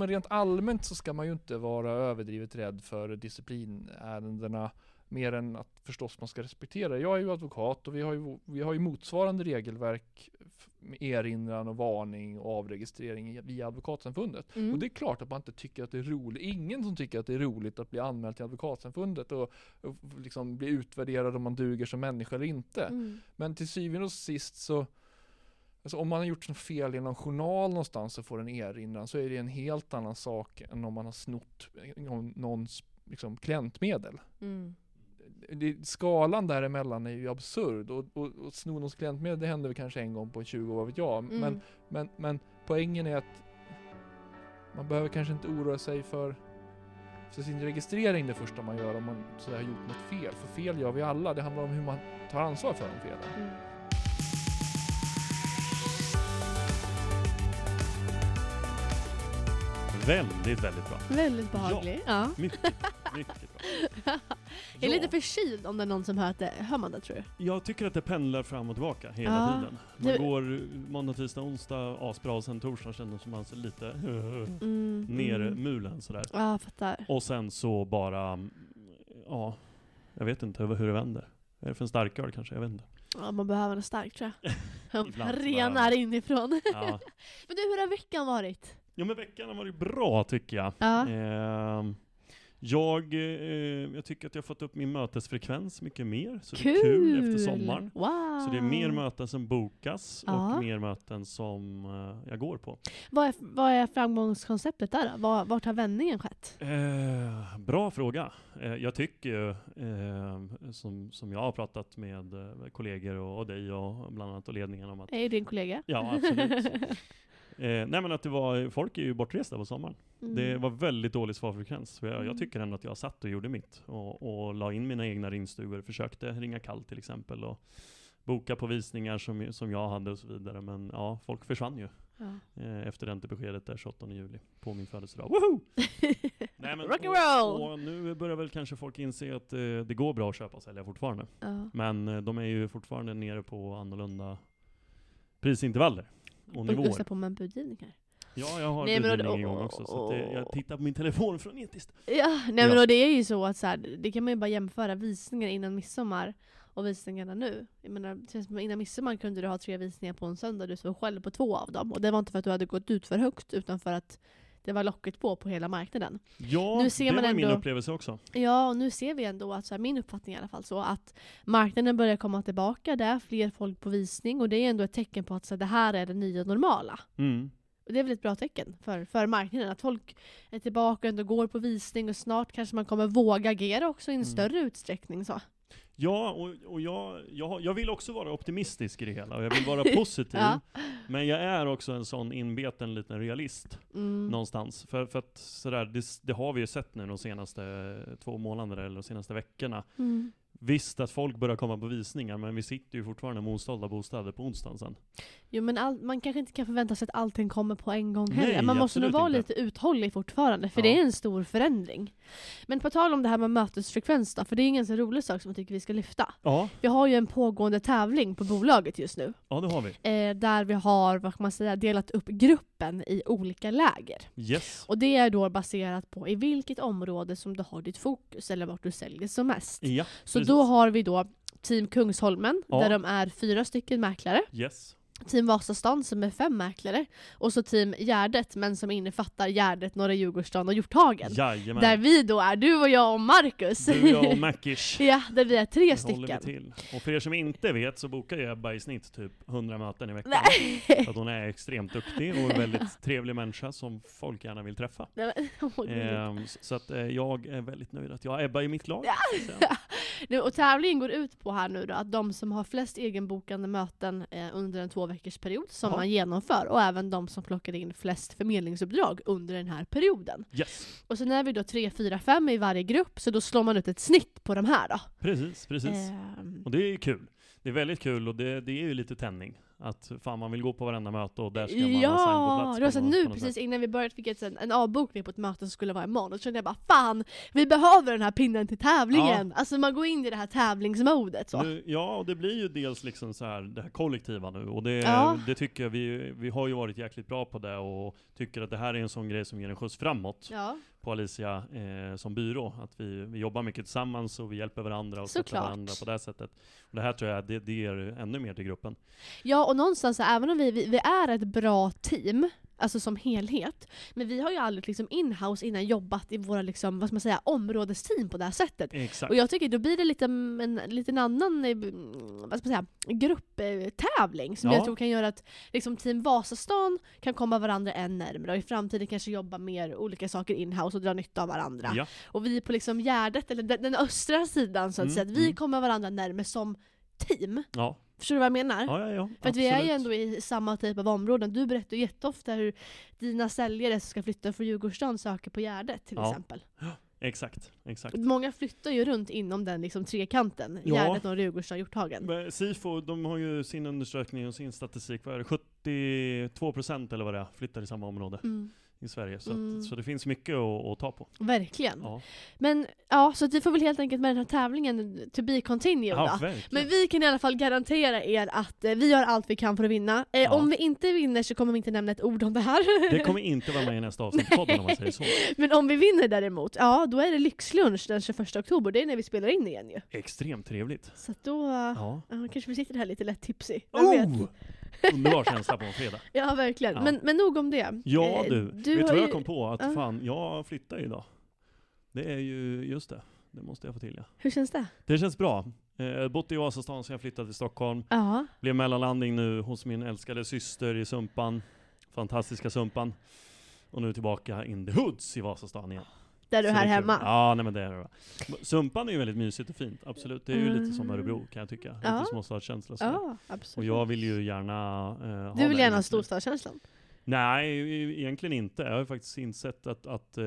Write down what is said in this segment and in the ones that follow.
men rent allmänt så ska man ju inte vara överdrivet rädd för disciplinärendena mer än att förstås man ska respektera. Jag är ju advokat och vi har ju, vi har ju motsvarande regelverk med erinran och varning och avregistrering via Advokatsamfundet. Mm. Och det är klart att man inte tycker att det är roligt. Ingen som tycker att det är roligt att bli anmäld till Advokatsamfundet och, och liksom bli utvärderad om man duger som människa eller inte. Mm. Men till syvende och sist så Alltså om man har gjort något fel i någon journal någonstans och får en erinran så är det en helt annan sak än om man har snott någon- någons liksom, klientmedel. Mm. Det, skalan däremellan är ju absurd och, och, och sno någons klientmedel det händer väl kanske en gång på 20 år, vad vet jag. Mm. Men, men, men poängen är att man behöver kanske inte oroa sig för, för sin registrering det första man gör om man så har gjort något fel. För fel gör vi alla, det handlar om hur man tar ansvar för de felen. Mm. Väldigt, väldigt bra. Väldigt behaglig. Ja. Mycket, mycket bra. Jag är Ja, lite förkyld om det är någon som hör, att det, hör man det tror du? Jag tycker att det pendlar fram och tillbaka hela Ja. tiden. Man Det- går måndag, tisdag, onsdag asbra och sen torsdag känner man sig lite Mm. ner mm. sådär. Ja, fattar. Och sen så bara, ja, jag vet inte hur det vänder. Är det för en starköl kanske? Jag vet inte. Ja, man behöver en stark tror jag. Renar inifrån. Ja. Men du, hur har veckan varit? Jo men veckan har varit bra tycker jag. Ja. Ehm, jag, eh, jag tycker att jag har fått upp min mötesfrekvens mycket mer, så kul! det är kul efter sommaren. Wow! Så det är mer möten som bokas Ja. och mer möten som eh, jag går på. Vad är, vad är framgångskonceptet där då? Var, vart har vändningen skett? Eh, bra fråga. Eh, jag tycker ju, eh, som, som jag har pratat med eh, kollegor och, och dig och bland annat och ledningen om att Är din kollega? Ja, absolut. Eh, nej men att det var, folk är ju bortresta på sommaren. Mm. Det var väldigt dålig svarfrekvens. Jag, Mm. jag tycker ändå att jag satt och gjorde mitt. Och, och la in mina egna ringstugor. Försökte ringa kall till exempel. Och boka på visningar som, som jag hade och så vidare. Men ja, folk försvann ju. Ja. Eh, efter räntebeskedet där 28 juli. På min födelsedag. Woho! Nej, men, och, och nu börjar väl kanske folk inse att eh, det går bra att köpa och sälja fortfarande. ja. Men eh, de är ju fortfarande nere på annorlunda prisintervaller. Och nivåer. Lyssna på med budgivning här. Ja, jag har Nej, men och- budgivning och- igång också. Så att det, och- jag tittar på min telefon frenetiskt. Ja, nej men Ja. och det är ju så att så här, det kan man ju bara jämföra visningar innan midsommar och visningarna nu. Jag menar, innan midsommar kunde du ha tre visningar på en söndag, du såg själv på två av dem. Och det var inte för att du hade gått ut för högt, utan för att det var locket på på hela marknaden. Ja, Nu ser det man var min ändå- upplevelse också. Ja, och nu ser vi ändå att, så här, min uppfattning i alla fall, så att marknaden börjar komma tillbaka, det är fler folk på visning och det är ändå ett tecken på att så här, det här är det nya normala. Mm. Och det är väl ett bra tecken för, för marknaden, att folk är tillbaka och ändå går på visning och snart kanske man kommer våga agera också i en Mm. större utsträckning. Så. Ja, och, och jag, jag, jag vill också vara optimistisk i det hela, och jag vill vara positiv. Ja. Men jag är också en sån inbeten liten realist, Mm. någonstans. För, för att sådär, det, det har vi ju sett nu de senaste två månaderna, eller de senaste veckorna. Mm. Visst att folk börjar komma på visningar, men vi sitter ju fortfarande med osålda bostäder på onsdagen sen. Jo men all, man kanske inte kan förvänta sig att allting kommer på en gång heller. Nej, man måste nog vara inte. lite uthållig fortfarande, för Ja. det är en stor förändring. Men på tal om det här med mötesfrekvens då, för det är ingen så rolig sak som jag tycker vi ska lyfta. Ja, Vi har ju en pågående tävling på bolaget just nu. ja det har vi. Eh, där vi har, vad kan man säga, delat upp gruppen i olika läger. Yes. Och det är då baserat på i vilket område som du har ditt fokus eller vart du säljer som mest. Ja, Så precis. då har vi då Team Kungsholmen, Ja. där de är fyra stycken mäklare. Yes. Team Vasastan som är fem mäklare. Och så Team Gärdet, men som innefattar Gärdet, Norra Djurgårdsstaden och Hjorthagen. Jajamän. Där vi då är, du och jag och Marcus. Du, jag och Mackish. ja, där vi är tre Det stycken. till. Och för er som inte vet så bokar ju Ebba i snitt typ 100 möten i veckan. Nej. För att hon är extremt duktig och en väldigt trevlig människa som folk gärna vill träffa. Nej, men, gud. Ehm, så att eh, jag är väldigt nöjd att jag har Ebba i mitt lag. Ja. Nu, och tävlingen går ut på här nu då, att de som har flest egenbokande möten eh, under en två veckors period som Ja. man genomför, och även de som plockar in flest förmedlingsuppdrag under den här perioden. Yes, Och sen är vi då tre, fyra, fem i varje grupp, så då slår man ut ett snitt på de här då. precis, precis. Ehm, Och det är ju kul. Det är väldigt kul och det, det är ju lite tändning. Att fan man vill gå på varenda möte och där ska man ha Ja, plats. det var på så något- nu precis sätt. innan vi började fick jag ett, en avbokning på ett möte som skulle vara imorgon. Och så kände jag bara fan, vi behöver den här pinnen till tävlingen. Alltså man går in i det här tävlingsmodet så. Nu, ja, och det blir ju dels liksom så här det här kollektiva nu och det, Ja. det tycker jag vi, vi har ju varit jäkligt bra på det och tycker att det här är en sån grej som ger en skjuts framåt Ja, på Alicia eh, som byrå. Att vi, vi jobbar mycket tillsammans och vi hjälper varandra och stöttar Såklart. varandra på det sättet. Och det här tror jag det, det ger ännu mer till gruppen. ja och någonstans, så, även om vi, vi, vi är ett bra team, alltså som helhet, men vi har ju aldrig liksom in-house innan jobbat i våra liksom, vad ska man säga, områdesteam på det här sättet. Exakt. Och jag tycker då blir det lite en liten annan eh, vad ska man säga, grupptävling som Ja. jag tror kan göra att liksom, Team Vasastan kan komma varandra än närmare och i framtiden kanske jobba mer olika saker in-house och dra nytta av varandra. Ja, Och vi på liksom Gärdet, eller den, den östra sidan så att Mm, säga, att vi mm. kommer varandra närmare som team. ja, Förstår du vad jag menar? ja, ja, ja För att vi är ju ändå i samma typ av områden. Du berättar ju jätteofta hur dina säljare som ska flytta från Djurgårdsstaden söker på Gärdet till Ja. exempel. Exakt, exakt. Många flyttar ju runt inom den liksom trekanten. Ja. Gärdet, Norra Djurgårdsstaden, Hjorthagen. Sifo, de har ju sin undersökning och sin statistik, vad är det, 72% eller vad det är, flyttar i samma område Mm, i Sverige. Så, Mm. att, så det finns mycket att, att ta på. verkligen. Ja, Men ja, så vi får väl helt enkelt med den här tävlingen to be continued ja då. Men vi kan i alla fall garantera er att eh, vi gör allt vi kan för att vinna. Eh, Ja. Om vi inte vinner så kommer vi inte nämna ett ord om det här. Det kommer inte vara med i nästa avsnitt av podden om man säger så. Men om vi vinner däremot, ja då är det lyxlunch den 21 oktober. Det är när vi spelar in igen ju. Extremt trevligt. Så att då Ja. ja, kanske vi sitter här lite lätt tipsy. Vem vet? Underbar känsla på en fredag. Ja verkligen. Ja. Men, men nog om det. Ja Eh, du, vet har du vad ju- jag kom på? Att Ja. fan, jag flyttar ju idag. Det är ju, just det. Det måste jag få till ja. Hur känns det? Det känns bra. Eh, bott i Vasastan sedan jag flyttade till Stockholm. Ja. Blev mellanlandning nu hos min älskade syster i Sumpan. Fantastiska Sumpan. Och nu tillbaka in the hoods i Vasastan igen. Där du är här hemma. Ja, nej men det är det. bra. Sumpan är ju väldigt mysigt och fint, absolut. Det är ju lite som Mm. Örebro kan jag tycka. Ja. Lite småstadskänsla. Ja, absolut. Och jag vill ju gärna eh, ha du vill gärna ha storstadskänslan? Nej, e- egentligen inte. Jag har ju faktiskt insett att, att eh,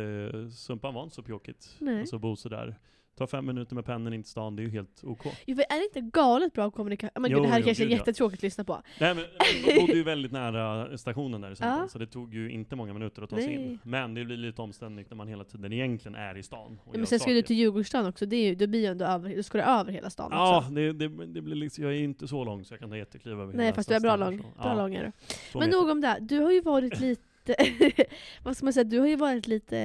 Sumpan var inte så pjåkigt. Nej. Alltså bo sådär. Ta fem minuter med pendeln in till stan, det är ju helt OK. Jo, är det inte galet bra kommunikation? Men Jo, gud, det här jo, kanske är gud, ja. jättetråkigt att lyssna på. Nej men jag bodde ju väldigt nära stationen där i Ja. så det tog ju inte många minuter att ta sig in. Men det blir lite omständigt när man hela tiden egentligen är i stan. och Men sen ska du till Djurgårdsstaden också, det är ju, då blir ju ändå över, då ska du över hela stan Ja, också. det, det, det blir liksom, jag är inte så lång så jag kan ta jättekliv över Nej hela fast du är bra lång. Bra Ja, lång är du. Men nog om det. Du har ju varit lite, vad ska man säga, du har ju varit lite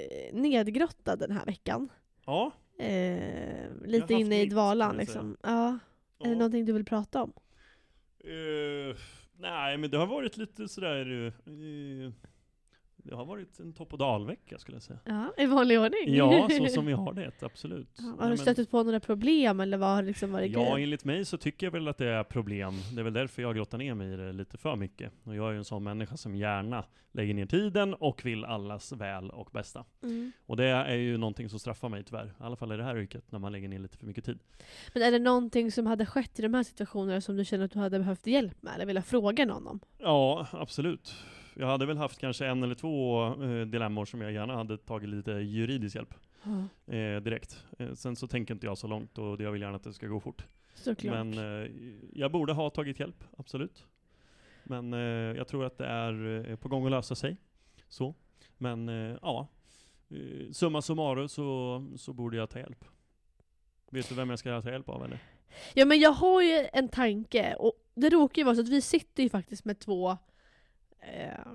eh, nedgrottad den här veckan. Ja. Eh, lite inne i dvalan liksom. Ja. Är det ja. någonting du vill prata om? Eh, nej, men det har varit lite sådär... eh, det har varit en topp och dalvecka skulle jag säga. Ja, i vanlig ordning? Ja, så som vi har det, absolut. Ja, har du men- stött på några problem eller vad har liksom varit Ja, grejen? enligt mig så tycker jag väl att det är problem. Det är väl därför jag grottar ner mig i det lite för mycket. Och jag är ju en sån människa som gärna lägger ner tiden och vill allas väl och bästa. Mm. Och det är ju någonting som straffar mig tyvärr. I alla fall i det här yrket, när man lägger ner lite för mycket tid. Men är det någonting som hade skett i de här situationerna som du känner att du hade behövt hjälp med eller vilja fråga någon om? Ja, absolut. Jag hade väl haft kanske en eller två eh, dilemmor som jag gärna hade tagit lite juridisk hjälp eh, direkt. Eh, sen så tänker inte jag så långt och jag vill gärna att det ska gå fort. Såklart. Men eh, jag borde ha tagit hjälp, absolut. Men jag tror att det är på gång att lösa sig. Så. Men ja, summa summarum så, så borde jag ta hjälp. Vet du vem jag ska ta hjälp av eller? Ja men jag har ju en tanke, och det råkar ju vara så att vi sitter ju faktiskt med två eh,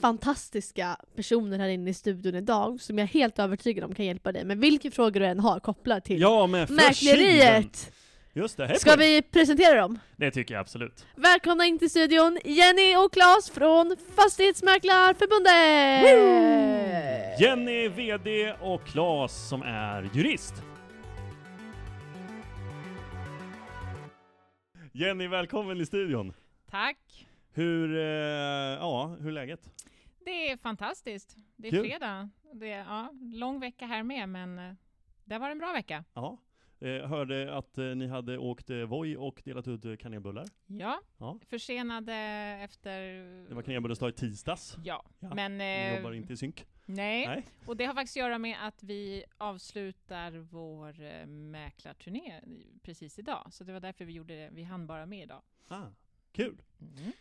fantastiska personer här inne i studion idag som jag är helt övertygad om kan hjälpa dig med vilken fråga du än har kopplat till Ja, förkylen! mäkleriet! Just det, Ska vi presentera dem? Det tycker jag absolut. Välkomna in till studion, Jenny och Claes från Fastighetsmäklarförbundet! Jenny, VD och Claes som är jurist. Jenny, välkommen i studion. Tack. Hur, eh, ja, hur är läget? Det är fantastiskt. Det är Kul. fredag. Det är, ja, lång vecka här med, men eh, det var en bra vecka. Ja. Eh, hörde att eh, ni hade åkt eh, Voi och delat ut kanelbullar. Ja, Ja. försenade efter... Det var kanelbullens dag i tisdags. Ja, Ja, men... Ni jobbar inte i synk. nej. Nej. och det har faktiskt att göra med att vi avslutar vår mäklarturné precis idag. Så det var därför vi gjorde det. Vi hann bara med idag. Ah, Kul! Mm.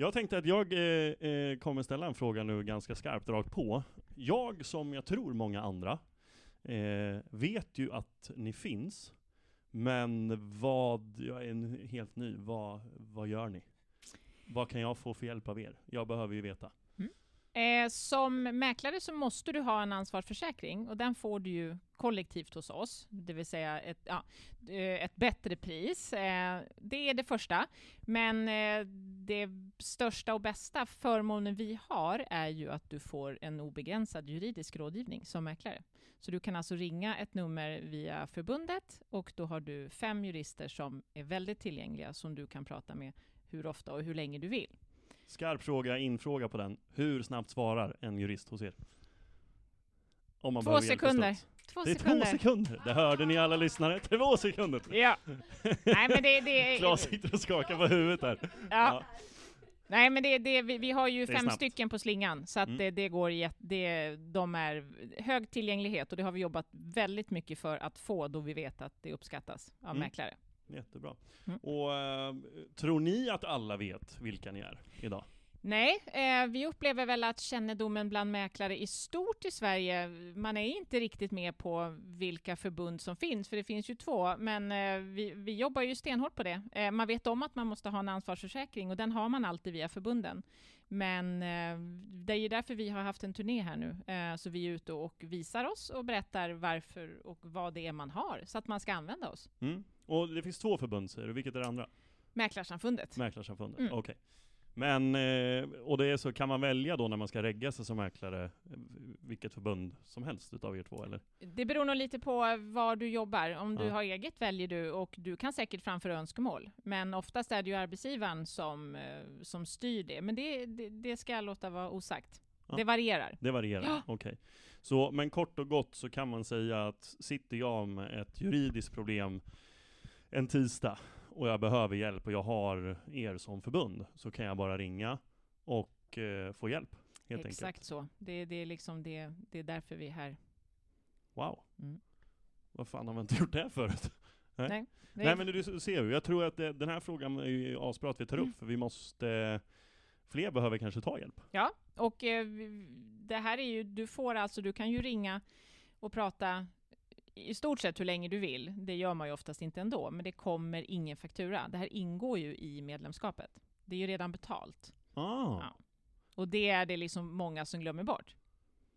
Jag tänkte att jag eh, eh, kommer ställa en fråga nu ganska skarpt rakt på. Jag, som jag tror många andra, eh, vet ju att ni finns. Men vad, jag är helt ny, vad, vad gör ni? Vad kan jag få för hjälp av er? Jag behöver ju veta. Eh, som mäklare så måste du ha en ansvarsförsäkring och den får du ju kollektivt hos oss, det vill säga ett, ja, eh, ett bättre pris. Eh, det är det första. Men eh, det största och bästa förmånen vi har är ju att du får en obegränsad juridisk rådgivning som mäklare. Så du kan alltså ringa ett nummer via förbundet och då har du fem jurister som är väldigt tillgängliga som du kan prata med hur ofta och hur länge du vill. Skarp fråga, infråga på den. Hur snabbt svarar en jurist hos er? Om man Två behöver hjälp med sekunder. Två Det är sekunder. två sekunder! Det hörde ni alla lyssnare. Två sekunder! Ja. Nej men det, det är... Klas sitter och skakar på huvudet där. Ja. Nej men det, det, vi, vi har ju Det är fem snabbt. stycken på slingan, så att Mm. det, det går jätte, det, de är hög tillgänglighet och det har vi jobbat väldigt mycket för att få då vi vet att det uppskattas av Mm. mäklare. Jättebra. Mm. Och eh, tror ni att alla vet vilka ni är idag? Nej, eh, vi upplever väl att kännedomen bland mäklare i stort i Sverige, man är inte riktigt med på vilka förbund som finns, för det finns ju två, men eh, vi, vi jobbar ju stenhårt på det. Eh, man vet om att man måste ha en ansvarsförsäkring och den har man alltid via förbunden. Men eh, det är ju därför vi har haft en turné här nu, eh, så vi är ute och visar oss och berättar varför och vad det är man har, så att man ska använda oss. Mm. Och det finns två förbund säger du, vilket är det andra? Mäklarsamfundet. Mäklarsamfundet? Mm. Okej. Men, eh, och det är så, kan man välja då när man ska regga sig som mäklare, eh, vilket förbund som helst utav er två eller? Det beror nog lite på var du jobbar. Om du Ja. har eget väljer du och du kan säkert framföra önskemål. Men oftast är det ju arbetsgivaren som, eh, som styr det. Men det, det, det ska jag låta vara osagt. Ja. Det varierar. Det varierar? Ja. Okej. Så, men kort och gott så kan man säga att sitter jag med ett juridiskt problem en tisdag och jag behöver hjälp och jag har er som förbund så kan jag bara ringa och eh, få hjälp helt Exakt enkelt. så. Det, det, är liksom det, det är därför vi är här. Wow. Mm. Vad fan har man inte gjort det förut? Nej. Nej, Nej men du ser ju, jag tror att det, den här frågan är ju asbra att vi tar upp Mm. för vi måste Fler behöver kanske ta hjälp. Ja, och eh, det här är ju, du får alltså, du kan ju ringa och prata i stort sett hur länge du vill. Det gör man ju oftast inte ändå, men det kommer ingen faktura. Det här ingår ju i medlemskapet. Det är ju redan betalt. Ah, Ja. Och det är det liksom många som glömmer bort.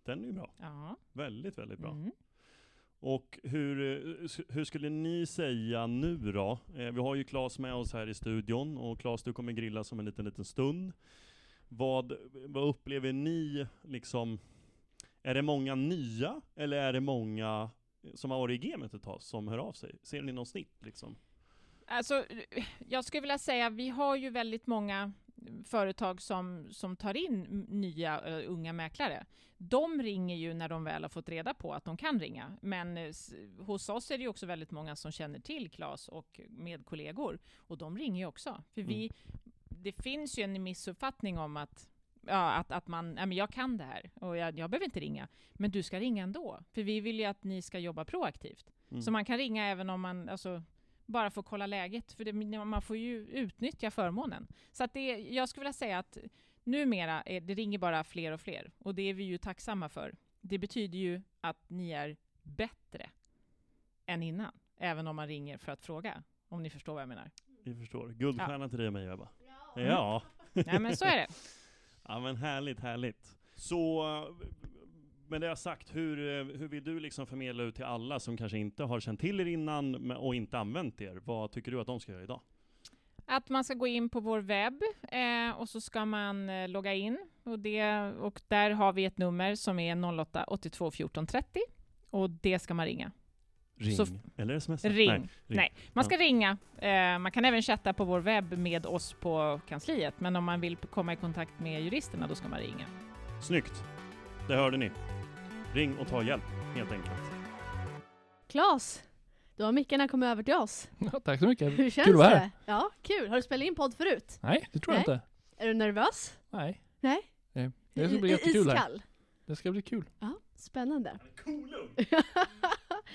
den är ju bra. Ja. Väldigt, väldigt bra. Mm. Och hur, eh, hur skulle ni säga nu då? Eh, vi har ju Claes med oss här i studion och Claes du kommer grilla som en liten, liten stund. Vad, vad upplever ni liksom? Är det många nya eller är det många som har varit i gamet ett tag som hör av sig? Ser ni någon snitt liksom? Alltså, jag skulle vilja säga, vi har ju väldigt många företag som, som tar in nya eh, unga mäklare. De ringer ju när de väl har fått reda på att de kan ringa. Men s- hos oss är det ju också väldigt många som känner till Klas och med kollegor. Och de ringer ju också. För vi, det finns ju en missuppfattning om att Ja, att, att man, ja, men jag kan det här och jag, jag behöver inte ringa. Men du ska ringa ändå. För vi vill ju att ni ska jobba proaktivt. Mm. Så man kan ringa även om man, alltså, bara får kolla läget, för det, man får ju utnyttja förmånen. Så att det, jag skulle vilja säga att numera är, det ringer bara fler och fler, och det är vi ju tacksamma för. Det betyder ju att ni är bättre än innan, även om man ringer för att fråga, om ni förstår vad jag menar. Vi förstår. Guldstjärna till dig och mig Ebba. Mm. Ja. Nej men så är det. Ja men härligt, härligt. Så, med det jag sagt, hur, hur vill du liksom förmedla ut till alla som kanske inte har känt till er innan och inte använt er? Vad tycker du att de ska göra idag? Att man ska gå in på vår webb eh, och så ska man eh, logga in och, det, och där har vi ett nummer som är 08 82 14 30 och det ska man ringa. Ring. Så- Eller sms? Ring. Nej, Nej, man ska ringa. Eh, man kan även chatta på vår webb med oss på kansliet, men om man vill komma i kontakt med juristerna, då ska man ringa. Snyggt! Det hörde ni. Ring och ta hjälp, helt enkelt. Klas, då har mickarna kommit över till oss. Ja, tack så mycket. Hur känns Kul att vara här. det? Ja, kul. Har du spelat in podd förut? Nej, det tror jag Nej. inte. Är du nervös? Nej. Nej? Nej. Det ska bli I- jättekul här. Iskall? Det ska bli kul. Ja, spännande. Coolum!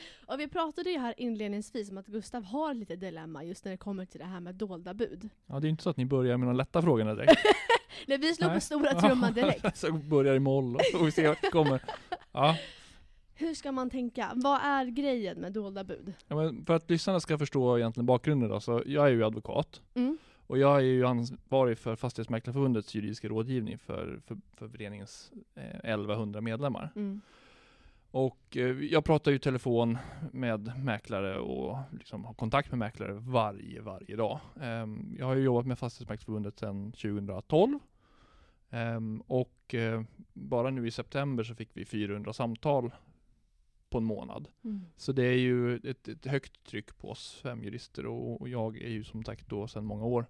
Och vi pratade ju här inledningsvis om att Gustav har lite dilemma just när det kommer till det här med dolda bud. Ja, det är inte så att ni börjar med de lätta frågorna direkt. Nej, vi slår Nej. på stora trumman direkt. så börjar i moll och får vi se vart det kommer. Ja. Hur ska man tänka? Vad är grejen med dolda bud? Ja, för att lyssnarna ska förstå egentligen bakgrunden då, så jag är ju advokat. Mm. Och jag är ju ansvarig för Fastighetsmäklarförbundets juridiska rådgivning för, för, för föreningens eh, 1100 medlemmar. Mm. Och eh, jag pratar ju telefon med mäklare och liksom har kontakt med mäklare varje, varje dag. Ehm, jag har ju jobbat med Fastighetsmäklarförbundet sedan 2012. Ehm, och eh, bara nu i september så fick vi 400 samtal på en månad. Mm. Så det är ju ett, ett högt tryck på oss fem jurister och, och jag är ju som sagt då sedan många år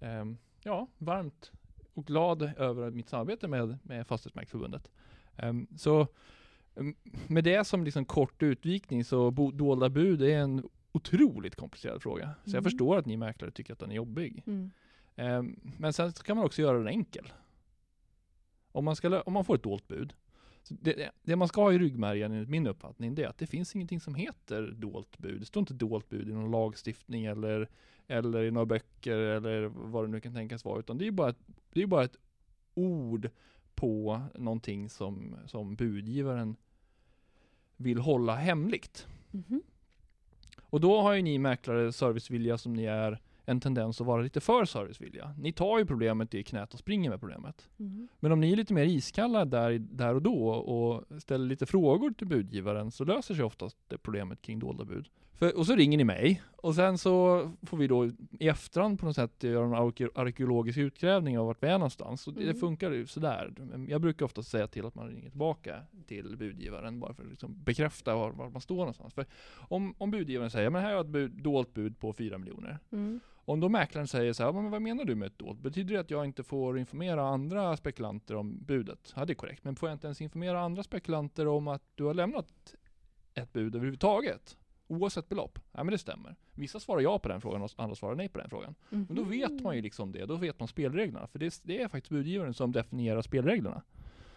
ehm, ja, varmt och glad över mitt samarbete med, med Fastighetsmäklarförbundet. Så med det som liksom kort utvikning så bo, dolda bud är en otroligt komplicerad fråga. Så jag Mm. förstår att ni mäklare tycker att den är jobbig. Mm. Ehm, men sen så kan man också göra den enkel. Om man, ska, om man får ett dolt bud. Det, det- man ska ha i ryggmärgen enligt min uppfattning det är att det finns ingenting som heter dolt bud. Det står inte dolt bud i någon lagstiftning eller, eller i några böcker eller vad det nu kan tänkas vara. Utan det är bara ett, det är bara ett ord på någonting som, som budgivaren vill hålla hemligt. Mhm. Och då har ju ni mäklare, servicevilliga som ni är, en tendens att vara lite för servicevilliga. Ni tar ju problemet i knät och springer med problemet. Mhm. Men om ni är lite mer iskalla där, där och då och ställer lite frågor till budgivaren så löser sig oftast det problemet kring dolda bud. För, och så ringer ni mig och sen så får vi då i efterhand på något sätt göra en arke- arkeologisk utgrävning av vart vi är någonstans. Och det, Mm. funkar ju sådär. Jag brukar ofta säga till att man ringer tillbaka till budgivaren bara för att liksom bekräfta var, var man står någonstans. För om, om budgivaren säger, men här har jag ett bud, dolt bud på 4 miljoner. Mm. Om då mäklaren säger så här, men vad menar du med ett dolt? Betyder det att jag inte får informera andra spekulanter om budet? Ja, det är korrekt. Men får jag inte ens informera andra spekulanter om att du har lämnat ett bud överhuvudtaget? Oavsett belopp? Ja, men det stämmer. Vissa svarar ja på den frågan och andra svarar nej på den frågan. Men då vet man ju liksom det. Då vet man spelreglerna. För det, det är faktiskt budgivaren som definierar spelreglerna.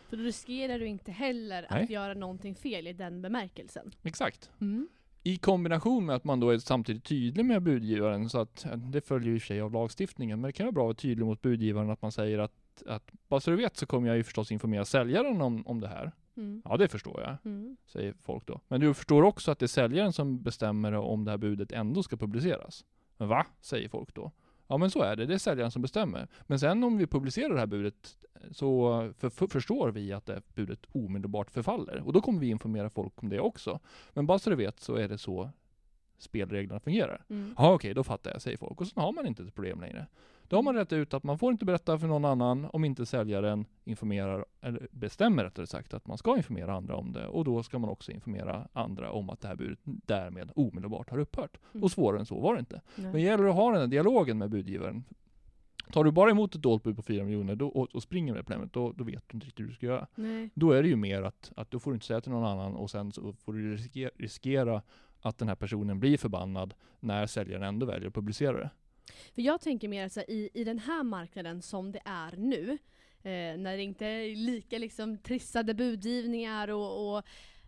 För då riskerar du inte heller Nej. att göra någonting fel i den bemärkelsen. Exakt. Mm. I kombination med att man då är samtidigt tydlig med budgivaren så att det följer i och för sig av lagstiftningen men det kan vara bra att vara tydlig mot budgivaren att man säger att, att bara så du vet så kommer jag ju förstås informera säljaren om, om det här. Mm. Ja det förstår jag, Mm. säger folk då. Men du förstår också att det är säljaren som bestämmer om det här budet ändå ska publiceras. Men va? Säger folk då. Ja men så är det, det är säljaren som bestämmer. Men sen om vi publicerar det här budet så för, för, förstår vi att det budet omedelbart förfaller. Och då kommer vi informera folk om det också. Men bara så du vet så är det så spelreglerna fungerar. Mm. Ja okej, då fattar jag, säger folk. Och så har man inte ett problem längre. Då har man rätt ut att man får inte berätta för någon annan om inte säljaren informerar, eller bestämmer rättare sagt, att man ska informera andra om det. Och då ska man också informera andra om att det här budet därmed omedelbart har upphört. Mm. Och svårare än så var det inte. Nej. Men det gäller att ha den här dialogen med budgivaren. Tar du bara emot ett dolt bud på 4 miljoner då, och, och springer med problemet, då, då vet du inte riktigt hur du ska göra. Nej. Då är det ju mer att, att då får du inte säga till någon annan och sen så får du riskera, riskera att den här personen blir förbannad när säljaren ändå väljer att publicera det. För jag tänker mer att så här, i, i den här marknaden som det är nu, eh, när det inte är lika liksom, trissade budgivningar och, och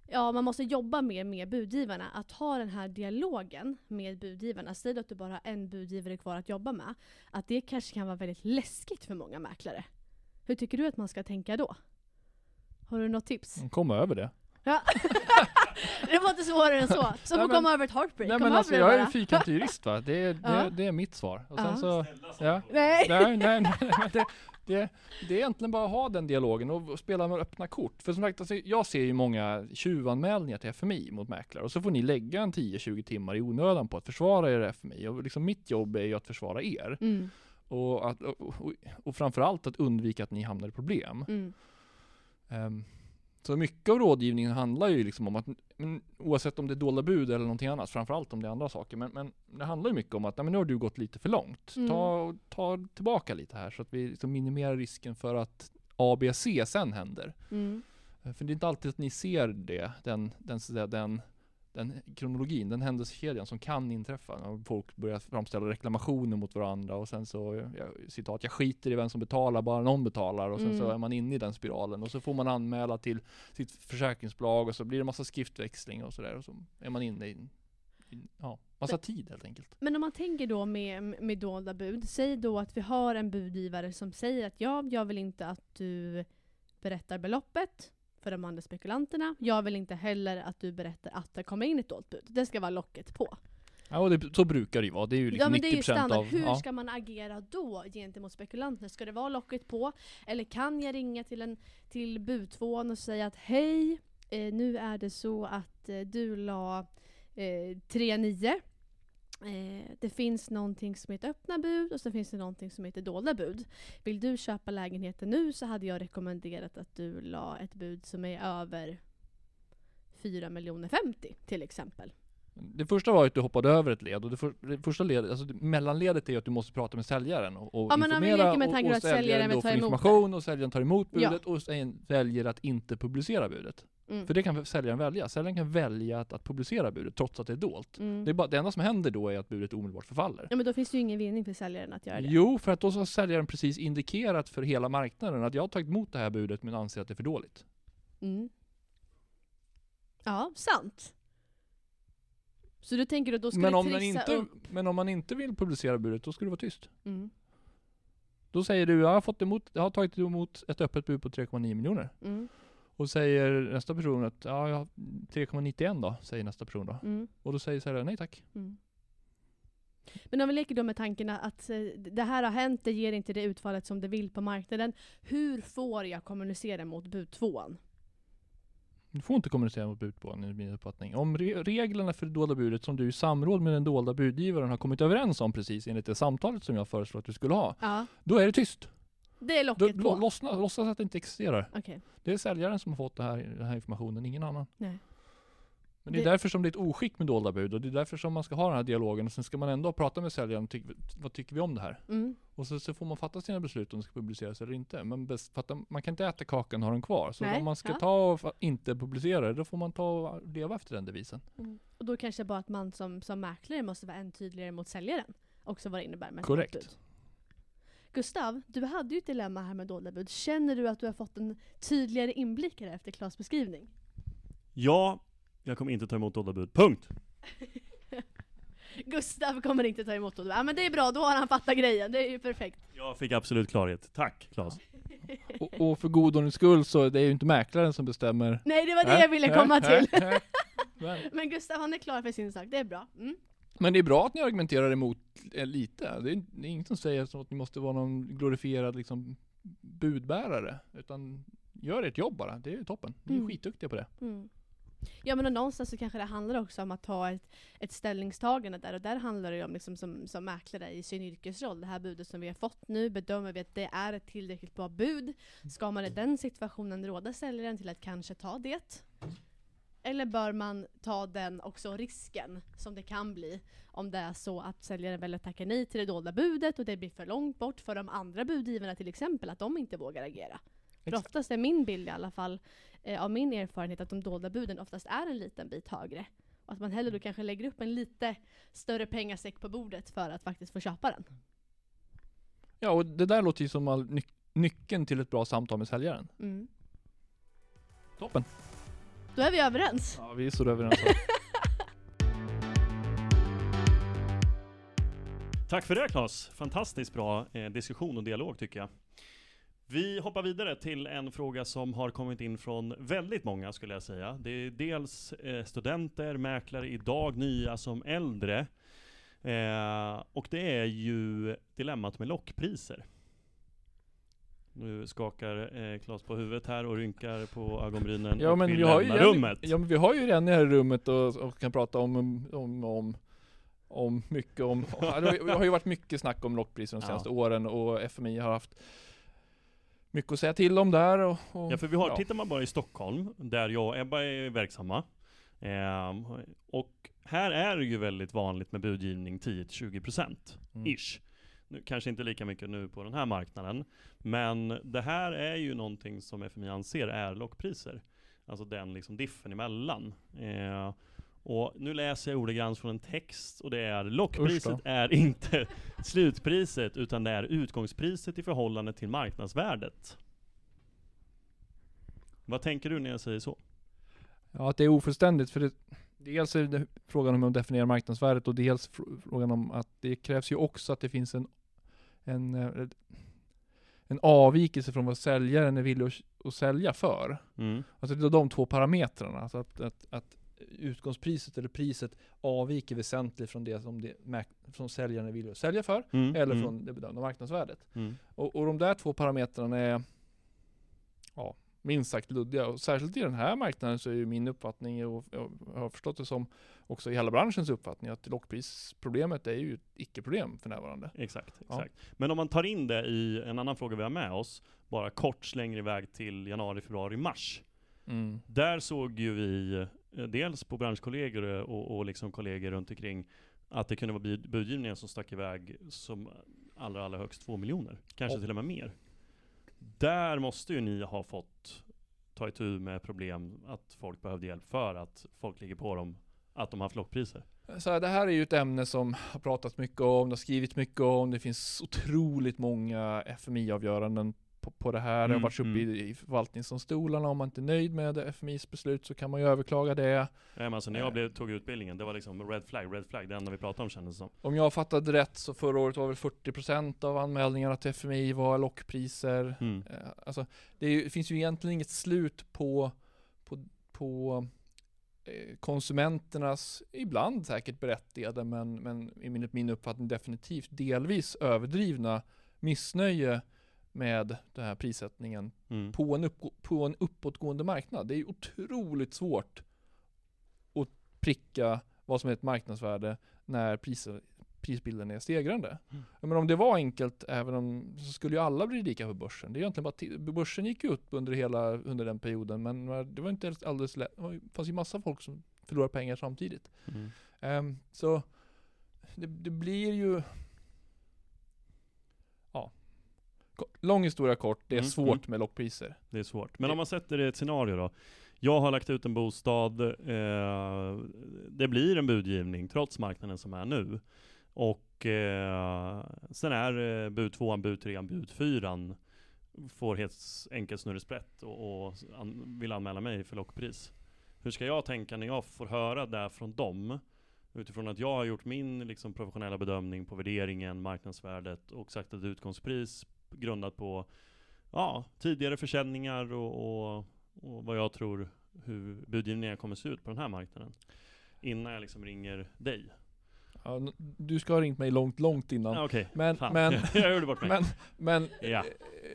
ja, man måste jobba mer med budgivarna. Att ha den här dialogen med budgivarna, säg att du bara har en budgivare kvar att jobba med, att det kanske kan vara väldigt läskigt för många mäklare. Hur tycker du att man ska tänka då? Har du något tips? Kom över det. Ja. det var inte svårare än så. Som att komma över ett heartbreak. Nej Kom men alltså jag är jurist va, det, är- det, det är mitt svar. Och sen så, ja. Nej. Nej, nej, nej, det, det, det är egentligen bara att ha den dialogen och spela med öppna kort. För som sagt, alltså, jag ser ju många tjuvanmälningar till FMI mot mäklare och så får ni lägga en 10-20 timmar i onödan på att försvara er FMI. Och liksom mitt jobb är ju att försvara er. Mm, Och, att, och, och, och framförallt att undvika att ni hamnar i problem. mm, Ehm, så mycket av rådgivningen handlar ju liksom om att, oavsett om det är dolda bud eller någonting annat, framförallt om det är andra saker, men, men det handlar ju mycket om att nej, men nu har du gått lite för långt. Mm. Ta, ta tillbaka lite här så att vi liksom minimerar risken för att A, B, C sen händer. mm. För det är inte alltid att ni ser det, den, den, den den kronologin, den händelsekedjan som kan inträffa. När folk börjar framställa reklamationer mot varandra och sen så, jag, citat, jag skiter i vem som betalar, bara någon betalar. Och sen så Mm. är man inne i den spiralen. Och så får man anmäla till sitt försäkringsbolag och så blir det massa skriftväxling och sådär. Och så är man inne i, ja, massa tid helt enkelt. Men om man tänker då med, med dolda bud, säg då att vi har en budgivare som säger att ja, jag vill inte att du berättar beloppet för de andra spekulanterna. Jag vill inte heller att du berättar att det kommer in ett dolt bud. Det ska vara locket på. Ja, och det, så brukar det ju vara. Det är ju liksom ja men det är ju 90% standard. av... Hur ja. ska man agera då gentemot spekulanterna? Ska det vara locket på? Eller kan jag ringa till, en, till budtvåan och säga att hej, eh, nu är det så att eh, du la eh, 3-9. Eh, det finns någonting som heter öppna bud och så finns det någonting som heter dolda bud. Vill du köpa lägenheten nu så hade jag rekommenderat att du la ett bud som är över 4 miljoner 50 till exempel. Det första var att du hoppade över ett led och det, för, det första ledet, alltså det- mellanledet är att du måste prata med säljaren och, och Ja, men om vi informera med och, och säljaren vill då får information och säljaren tar emot Ja. budet och sen väljer att inte publicera budet. Mm. För det kan säljaren välja. Säljaren kan välja att, att publicera budet trots att det är dolt. Mm. Det, är bara, det enda som händer då är att budet omedelbart förfaller. Ja men då finns det ju ingen vinning för säljaren att göra det. Jo, för att då har säljaren precis indikerat för hela marknaden att jag har tagit emot det här budet men anser att det är för dåligt. Mm. Ja, sant. Så du tänker att då ska Men du om, den inte, upp? men om man inte vill publicera budet, då ska det vara tyst. Mm. Då säger du, jag har, fått emot, jag har tagit emot ett öppet bud på 3,9 miljoner. Mm. Och säger nästa person att, ja, jag har 3,91 då, säger nästa person då. Mm. Och då säger säljaren, nej tack. Mm. Men om vi leker då med tanken att eh, det här har hänt, det ger inte det utfallet som det vill på marknaden. Hur får jag kommunicera mot bud tvåan? Du får inte kommunicera mot budbågen enligt min uppfattning. Om re reglerna för det dolda budet som du i samråd med den dolda budgivaren har kommit överens om precis enligt det samtalet som jag föreslår att du skulle ha. Ja, Då är det tyst. det är Då, locket lo, på. låtsas att det inte existerar. Okej. Det är säljaren som har fått här, den här informationen, ingen annan. Nej. Men det är Det- därför som det är ett oskick med dolda bud och det är därför som man ska ha den här dialogen och sen ska man ändå prata med säljaren, tyck, vad tycker vi om det här? Mm. Och så, så får man fatta sina beslut om det ska publiceras eller inte. Men fatta, man kan inte äta kakan och ha den kvar. Så Nej, om man ska ja. ta och inte publicera det, då får man ta och leva efter den devisen. Mm. Och då kanske bara att man som, som mäklare måste vara än tydligare mot säljaren. Också vad det innebär med Korrekt. bud. Gustav, du hade ju ett dilemma här med dolda bud. Känner du att du har fått en tydligare inblick efter Klas beskrivning? Ja, jag kommer inte ta emot dolda bud. Punkt! Gustav kommer inte ta emot dolda bud. Ja men det är bra, då har han fattat grejen. Det är ju perfekt. Jag fick absolut klarhet. Tack Claes. Och, och för god ordnings skull så det är ju inte mäklaren som bestämmer. Nej, det var det jag ville komma till. Men, Men Gustav han är klar för sin sak, det är bra. Mm. men det är bra att ni argumenterar emot eh, lite. Det är, det är inget som säger att ni måste vara någon glorifierad liksom, budbärare. Utan gör ert jobb bara, det är ju toppen. Ni är Mm. skitduktiga på det. Mm. Ja men och någonstans så kanske det handlar också om att ta ett, ett ställningstagande där och där handlar det ju om liksom som, som mäklare i sin yrkesroll. Det här budet som vi har fått nu, bedömer vi att det är ett tillräckligt bra bud? Ska man i den situationen råda säljaren till att kanske ta det? Eller bör man ta den också risken som det kan bli om det är så att säljaren väljer att tacka nej till det dolda budet och det blir för långt bort för de andra budgivarna till exempel, att de inte vågar agera. För oftast är min bild i alla fall, eh, av min erfarenhet, att de dolda buden oftast är en liten bit högre. Och att man hellre då kanske lägger upp en lite större pengasäck på bordet för att faktiskt få köpa den. Ja, och det där låter ju som all ny- nyckeln till ett bra samtal med säljaren. Mm. Toppen. Då är vi överens. Ja, vi är så överens. Tack för det Claes. Fantastiskt bra eh, diskussion och dialog tycker jag. Vi hoppar vidare till en fråga som har kommit in från väldigt många skulle jag säga. Det är dels eh, studenter, mäklare idag, nya som äldre. Eh, och det är ju dilemmat med lockpriser. Nu skakar eh, Claes på huvudet här och rynkar på ögonbrynen Ja och men, vill vi har ju Jenny, rummet. ja men vi har ju Renny här i rummet och, och kan prata om, om, om, om mycket om, ja, det har ju- det varit mycket snack om lockpriser de Ja. senaste åren och FMI har haft mycket att säga till om där och, och Ja för vi har, ja. tittar man bara i Stockholm, där jag och Ebba är verksamma, ehm, och här är det ju väldigt vanligt med budgivning 10-20% Mm. ish. Nu, kanske inte lika mycket nu på den här marknaden, men det här är ju någonting som FMI anser är lockpriser. Alltså den liksom diffen emellan. Eh, Och nu läser jag ordagrant från en text och det är lockpriset är inte slutpriset utan det är utgångspriset i förhållande till marknadsvärdet. Vad tänker du när jag säger så? Ja, att det är ofullständigt för det, dels är det frågan om att definiera marknadsvärdet och dels fr- frågan om att det krävs ju också att det finns en, en, eh, en avvikelse från vad säljaren är villig att, att sälja för. Mm. Alltså det är de två parametrarna. Alltså att, att, att utgångspriset eller priset avviker väsentligt från det som, det, som säljaren att sälja för. Mm. Eller mm. från det bedömda marknadsvärdet. Mm. Och, och de där två parametrarna är ja, minst sagt luddiga. Och särskilt i den här marknaden så är ju min uppfattning, och jag har förstått det som också i hela branschens uppfattning, att lockprisproblemet är ju ett icke-problem för närvarande. Exakt, Ja. exakt. Men om man tar in det i en annan fråga vi har med oss, bara kort slänger iväg till januari, februari, mars. Mm. Där såg ju vi dels på branschkollegor och, och liksom kollegor runt omkring att det kunde vara bud- budgivningar som stack iväg som allra, allra högst två miljoner. Kanske Ja. till och med mer. Där måste ju ni ha fått ta itu med problem att folk behövde hjälp för att folk ligger på dem, att de har haft lockpriser. Så här, det här är ju ett ämne som har pratats mycket om, det har skrivits mycket om, det finns otroligt många FMI-avgöranden på, på det här. det har Mm, varit uppe mm. i, i förvaltningsdomstolarna, om man inte är nöjd med FMIs beslut så kan man ju överklaga det. Nej, men alltså när jag Eh. blev, tog utbildningen, det var liksom red flag, red flag, det enda vi pratade om kändes som. Om jag fattade rätt så förra året var väl 40% av anmälningarna till FMI var lockpriser. Mm. Eh, Alltså, det, är det finns ju egentligen inget slut på, på, på eh, konsumenternas, ibland säkert berättigade, men, men i min, min uppfattning definitivt delvis överdrivna missnöje med den här prissättningen Mm. på en, uppgå, på en uppåtgående marknad. Det är otroligt svårt att pricka vad som är ett marknadsvärde när priser, prisbilden är stegrande. Mm. Men om det var enkelt, även om, så skulle ju alla bli rika på börsen. Det är egentligen bara börsen gick ju upp under hela, under den perioden, men det var inte alldeles lätt. Det fanns ju massa folk som förlorade pengar samtidigt. Mm. Ehm, så det, det blir ju Ja Ko- Lång historia kort, det är Mm, svårt mm. med lockpriser. Det är svårt. Men om man sätter det i ett scenario då. Jag har lagt ut en bostad, eh, det blir en budgivning trots marknaden som är nu. Och eh, sen är eh, bud tvåan, bud trean, bud fyran får helt enkelt snurresprätt och, och an, vill anmäla mig för lockpris. Hur ska jag tänka när jag får höra det från dem? Utifrån att jag har gjort min liksom, professionella bedömning på värderingen, marknadsvärdet och sagt ett utgångspris grundat på ja, tidigare försäljningar och, och, och vad jag tror hur budgivningen kommer se ut på den här marknaden. Innan jag liksom ringer dig. Ja, du ska ha ringt mig långt, långt innan. Ja, Okej, Men, fan. men, jag gjorde bort mig. men, men Ja.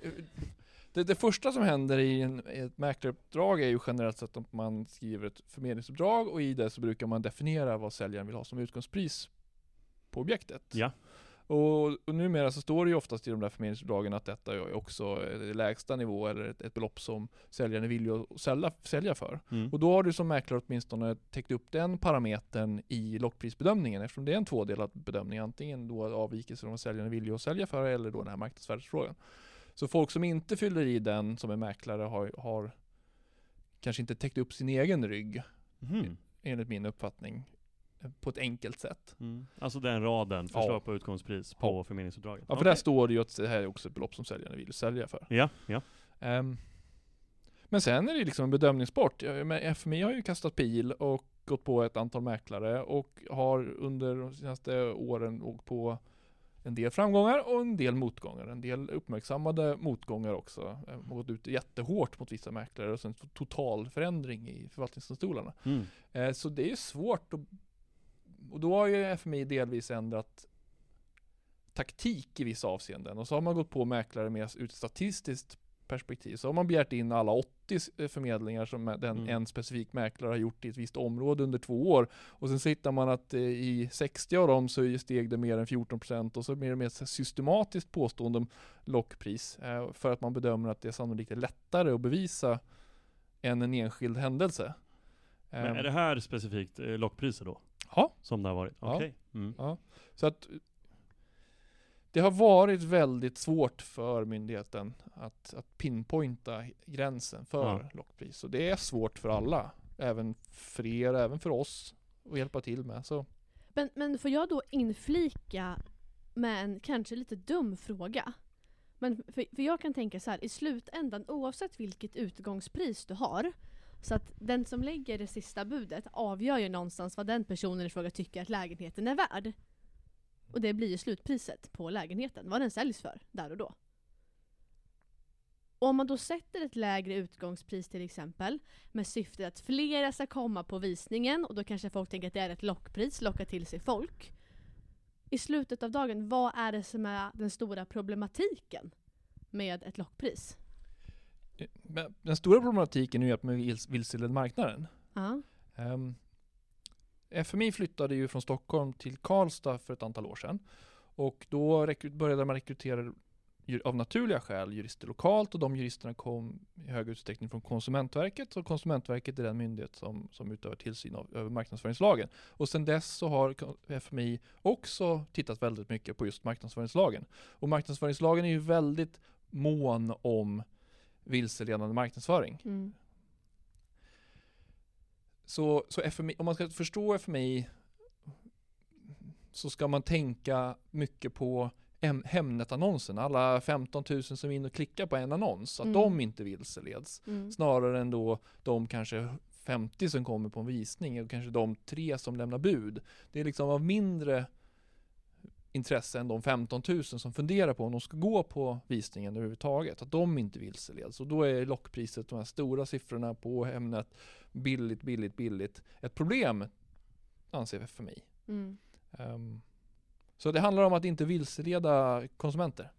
eh, det, det första som händer i, en, i ett mäklaruppdrag är ju generellt sett att man skriver ett förmedlingsuppdrag och i det så brukar man definiera vad säljaren vill ha som utgångspris på objektet. Ja. Och, och numera så står det ju oftast i de där förmedlingsuppdragen att detta är också är lägsta nivå eller ett, ett belopp som säljaren är villig att sälja, sälja för. Mm. Och då har du som mäklare åtminstone täckt upp den parametern i lockprisbedömningen eftersom det är en tvådelad bedömning. Antingen då avvikelse från vad säljaren är villig att sälja för eller då den här marknadsvärdesfrågan. Så folk som inte fyller i den som är mäklare har, har kanske inte täckt upp sin egen rygg Mhm. enligt min uppfattning eh, på ett enkelt sätt. Mm. Alltså den raden, förslag Ja. på utgångspris på Ja. förmedlingsuppdraget. Ja, för Okej. där står det ju att det här är också ett belopp som säljaren att sälja för. Ja, ja. Ehm, men sen är det liksom en bedömningssport. FMI har ju kastat pil och gått på ett antal mäklare och har under de senaste åren åkt på en del framgångar och en del motgångar. En del uppmärksammade motgångar också. Eh, Gått ut jättehårt mot vissa mäklare och sen total förändring i förvaltningsdomstolarna. Mm. Eh, Så det är svårt att, och då har ju FMI delvis ändrat taktik i vissa avseenden och så har man gått på mäklare med ur ett statistiskt perspektiv. Så har man begärt in alla 80 s- eh, förmedlingar som den, Mm. en specifik mäklare har gjort i ett visst område under två år. Och sen så hittar man att eh, i 60 av dem så steg det mer än 14% och så mer och mer systematiskt påstående om lockpris. Eh, för att man bedömer att det sannolikt är lättare att bevisa än en enskild händelse. Men Ehm, är det här specifikt eh, lockpriser då? Ja. Som det har varit? Ja. Okej. Mm. Så att det har varit väldigt svårt för myndigheten att, att pinpointa gränsen för Ja. lockpris. Och det är svårt för alla. Även för er, även för oss. och hjälpa till med. Så Men, men får jag då inflika med en kanske lite dum fråga? Men för, för jag kan tänka så här, i slutändan oavsett vilket utgångspris du har så att den som lägger det sista budet avgör ju någonstans vad den personen i fråga tycker att lägenheten är värd. Och det blir ju slutpriset på lägenheten, vad den säljs för där och då. Och om man då sätter ett lägre utgångspris till exempel med syftet att flera ska komma på visningen och då kanske folk tänker att det är ett lockpris, locka till sig folk. I slutet av dagen, vad är det som är den stora problematiken med ett lockpris? Den stora problematiken är ju att man vils- vilseleder marknaden. Ja. Um, FMI flyttade ju från Stockholm till Karlstad för ett antal år sedan. Och då började man rekrytera av naturliga skäl jurister lokalt och de juristerna kom i hög utsträckning från Konsumentverket. Och Konsumentverket är den myndighet som, som utövar tillsyn av, över marknadsföringslagen. Och sedan dess så har FMI också tittat väldigt mycket på just marknadsföringslagen. Och marknadsföringslagen är ju väldigt mån om vilseledande marknadsföring. Mm. Så, så FMI, om man ska förstå FMI så ska man tänka mycket på hem- Hemnet-annonserna. Alla 15 000 som är inne och klickar på en annons, att Mm. de inte vilseleds. Mm. Snarare än då de kanske 50 som kommer på en visning och kanske de tre som lämnar bud. Det är liksom av mindre intresse än de 15 000 som funderar på om de ska gå på visningen överhuvudtaget. Att de inte vilseleds. Och då är lockpriset, de här stora siffrorna på Hemnet, billigt, billigt, billigt, ett problem anser FMI. Mm. Ehm, så det handlar om att inte vilseleda konsumenter.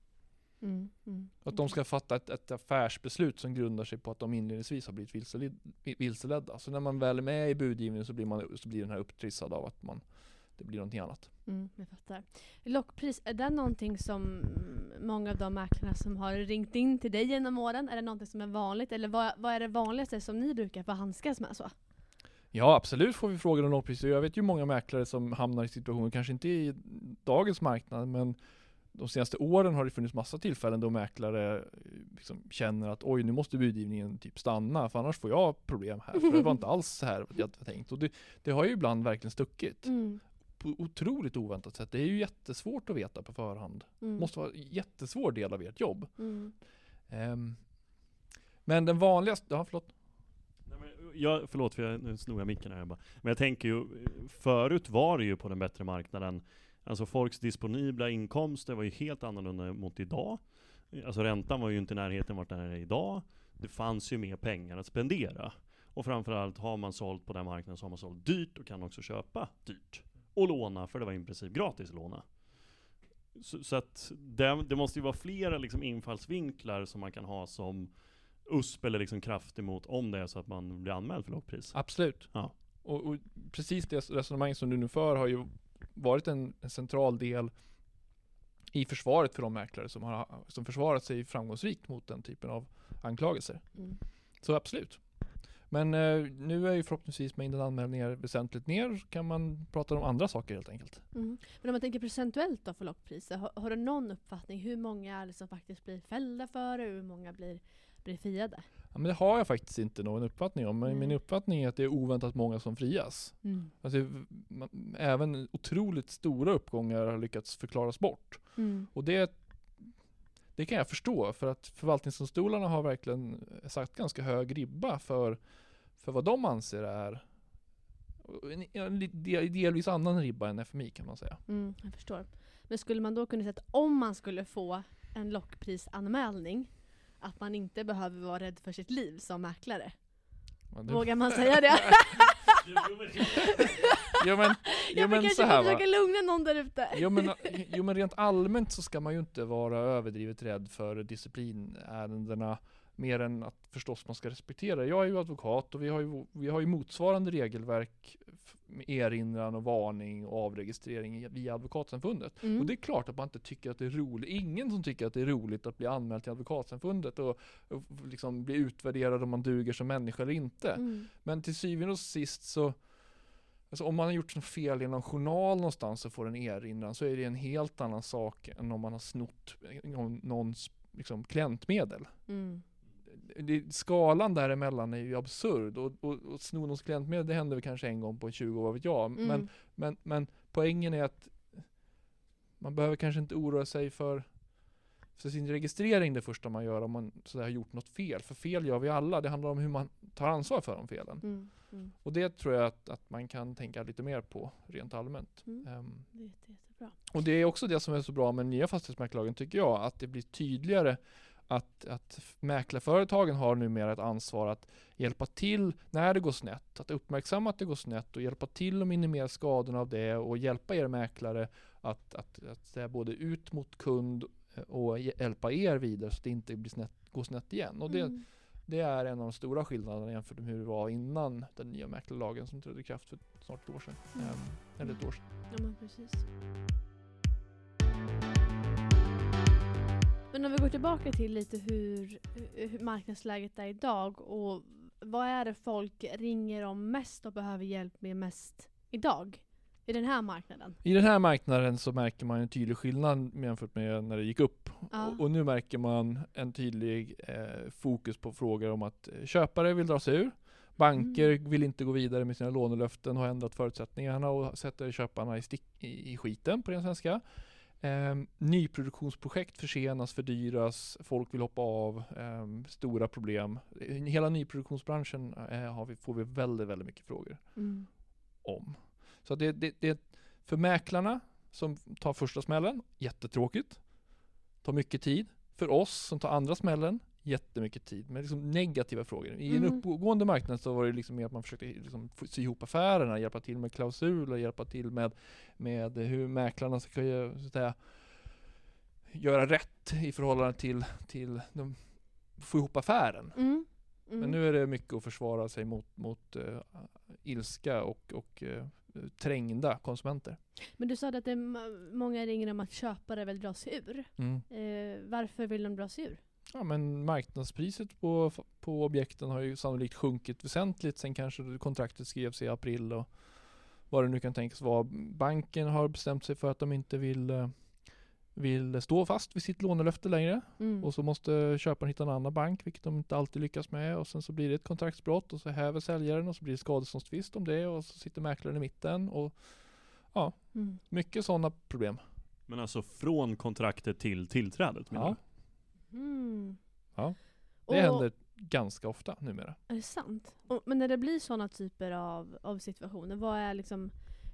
Mm. Mm. Att de ska fatta ett, ett affärsbeslut som grundar sig på att de inledningsvis har blivit vilseled, vilseledda. Så när man väl är med i budgivningen så blir, man, så blir den här upptrissad av att man, det blir någonting annat. Mm, jag fattar. Lockpris, är det någonting som många av de mäklarna som har ringt in till dig genom åren, är det någonting som är vanligt? Eller vad, vad är det vanligaste som ni brukar få handskas med så? Ja, absolut får vi frågor om lågpris. Jag vet ju många mäklare som hamnar i situationer, kanske inte i dagens marknad, men de senaste åren har det funnits massa tillfällen då mäklare eh, liksom känner att oj, nu måste budgivningen typ stanna, för annars får jag problem här. För det var inte alls så här jag tänkt. Och det, det har ju ibland verkligen stuckit. Mm. På otroligt oväntat sätt. Det är ju jättesvårt att veta på förhand. Mm. måste vara en jättesvår del av ert jobb. Mm. Ehm, men den vanligaste, ja förlåt. Nej, men jag, förlåt för jag, nu snor jag micken här bara. Men jag tänker ju, förut var det ju på den bättre marknaden, alltså folks disponibla inkomster var ju helt annorlunda mot idag. Alltså räntan var ju inte i närheten vart den är idag. Det fanns ju mer pengar att spendera. Och framförallt har man sålt på den marknaden så har man sålt dyrt och kan också köpa dyrt. Och låna, för det var i princip gratis att låna. Så, så att det, det måste ju vara flera liksom infallsvinklar som man kan ha som USP eller liksom kraft emot om det är så att man blir anmäld för lågpris. Absolut. Ja. Och, och precis det resonemang som du nu för har ju varit en, en central del i försvaret för de mäklare som har som försvarat sig framgångsrikt mot den typen av anklagelser. Mm. Så absolut. Men eh, nu är ju förhoppningsvis mängden anmälningar väsentligt ner, så kan man prata om andra saker helt enkelt. Mm. Men om man tänker procentuellt då för lockpriser, har, har du någon uppfattning? Hur många är det som faktiskt blir fällda för det och hur många blir, blir friade? Ja, men det har jag faktiskt inte någon uppfattning om, men Nej. min uppfattning är att det är oväntat många som frias. Mm. Alltså, man, även otroligt stora uppgångar har lyckats förklaras bort. Mm. Och det, det kan jag förstå, för att förvaltningsdomstolarna har verkligen sagt ganska hög ribba för, för vad de anser är en, delvis annan ribba än FMI kan man säga. Mm, jag förstår. Men skulle man då kunna säga att om man skulle få en lockprisanmälning, att man inte behöver vara rädd för sitt liv som mäklare? Ja, det- Vågar man säga det? Jo men, jo, jag men så kanske här försöka lugna någon där ute. Jo men, jo men rent allmänt så ska man ju inte vara överdrivet rädd för disciplinärendena mer än att förstås man ska respektera. Jag är ju advokat och vi har ju, vi har ju motsvarande regelverk med erinran och varning och avregistrering via Advokatsamfundet. Mm. Och det är klart att man inte tycker att det är roligt. Ingen som tycker att det är roligt att bli anmäld till Advokatsamfundet och, och liksom bli utvärderad om man duger som människa eller inte. Mm. Men till syvende och sist så Alltså om man har gjort något fel i någon journal någonstans och får en erinran så är det en helt annan sak än om man har snott någon- någons liksom, klientmedel. Mm. det, skalan däremellan är ju absurd och, och, och sno någons klientmedel det händer väl kanske en gång på 20 år, vad vet jag. Mm. Men, men, men poängen är att man behöver kanske inte oroa sig för, för sin registrering det första man gör om man sådär har gjort något fel. För fel gör vi alla, det handlar om hur man tar ansvar för de felen. Mm. Mm. Och det tror jag att, att man kan tänka lite mer på rent allmänt. Mm. Ehm, Det är jätte, jättebra. och det är också det som är så bra med nya fastighetsmäklarlagen tycker jag, att det blir tydligare att, att mäklarföretagen har numera ett ansvar att hjälpa till när det går snett, att uppmärksamma att det går snett och hjälpa till att minimera skadorna av det och hjälpa er mäklare att, att, att säga både ut mot kund och hjälpa er vidare så att det inte blir snett, går snett igen. Och det, Mm. det är en av de stora skillnaderna jämfört med hur det var innan den nya mäklarlagen som trädde i kraft för snart ett år sedan. Mm. Ehm, eller ett år sedan. Ja men precis. Men om vi går tillbaka till lite hur, hur marknadsläget är idag och vad är det folk ringer om mest och behöver hjälp med mest idag? I den här marknaden? I den här marknaden så märker man en tydlig skillnad jämfört med när det gick upp. Ja. Och, och nu märker man en tydlig eh, fokus på frågor om att eh, köpare vill dra sig ur. Banker Mm. vill inte gå vidare med sina lånelöften och har ändrat förutsättningarna och sätter köparna i, stick, i, i skiten på den svenska. Eh, nyproduktionsprojekt försenas, fördyras, folk vill hoppa av, eh, stora problem. Hela nyproduktionsbranschen eh, vi, får vi väldigt, väldigt mycket frågor Mm. om. Så det, det, det för mäklarna som tar första smällen, jättetråkigt. Tar mycket tid. För oss som tar andra smällen, jättemycket tid. Men liksom negativa frågor. I en Mm. uppgående marknad så var det liksom mer att man försökte liksom sy ihop affärerna, hjälpa till med klausuler, hjälpa till med, med hur mäklarna ska så att säga, göra rätt i förhållande till, till de, få ihop affären. Mm. Mm. Men nu är det mycket att försvara sig mot, mot uh, ilska och, och eh, trängda konsumenter. Men du sa att det är många ringer om att köpare vill dra sig ur. Eh, varför vill de dra sig ur? Ja men marknadspriset på, på objekten har ju sannolikt sjunkit väsentligt sen kanske kontraktet skrevs i april och vad det nu kan tänkas vara. Banken har bestämt sig för att de inte vill, eh, vill stå fast vid sitt lånelöfte längre. Mm. Och så måste köparen hitta en annan bank, vilket de inte alltid lyckas med. Och sen så blir det ett kontraktsbrott och så häver säljaren och så blir det skadeståndstvist om det och så sitter mäklaren i mitten. Och Mm. mycket sådana problem. Men alltså från kontraktet till tillträdet menar Ja, du? Mm. Ja. Och- det händer ganska ofta numera. Är det sant? Och, men när det blir sådana typer av, av situationer, vad är liksom,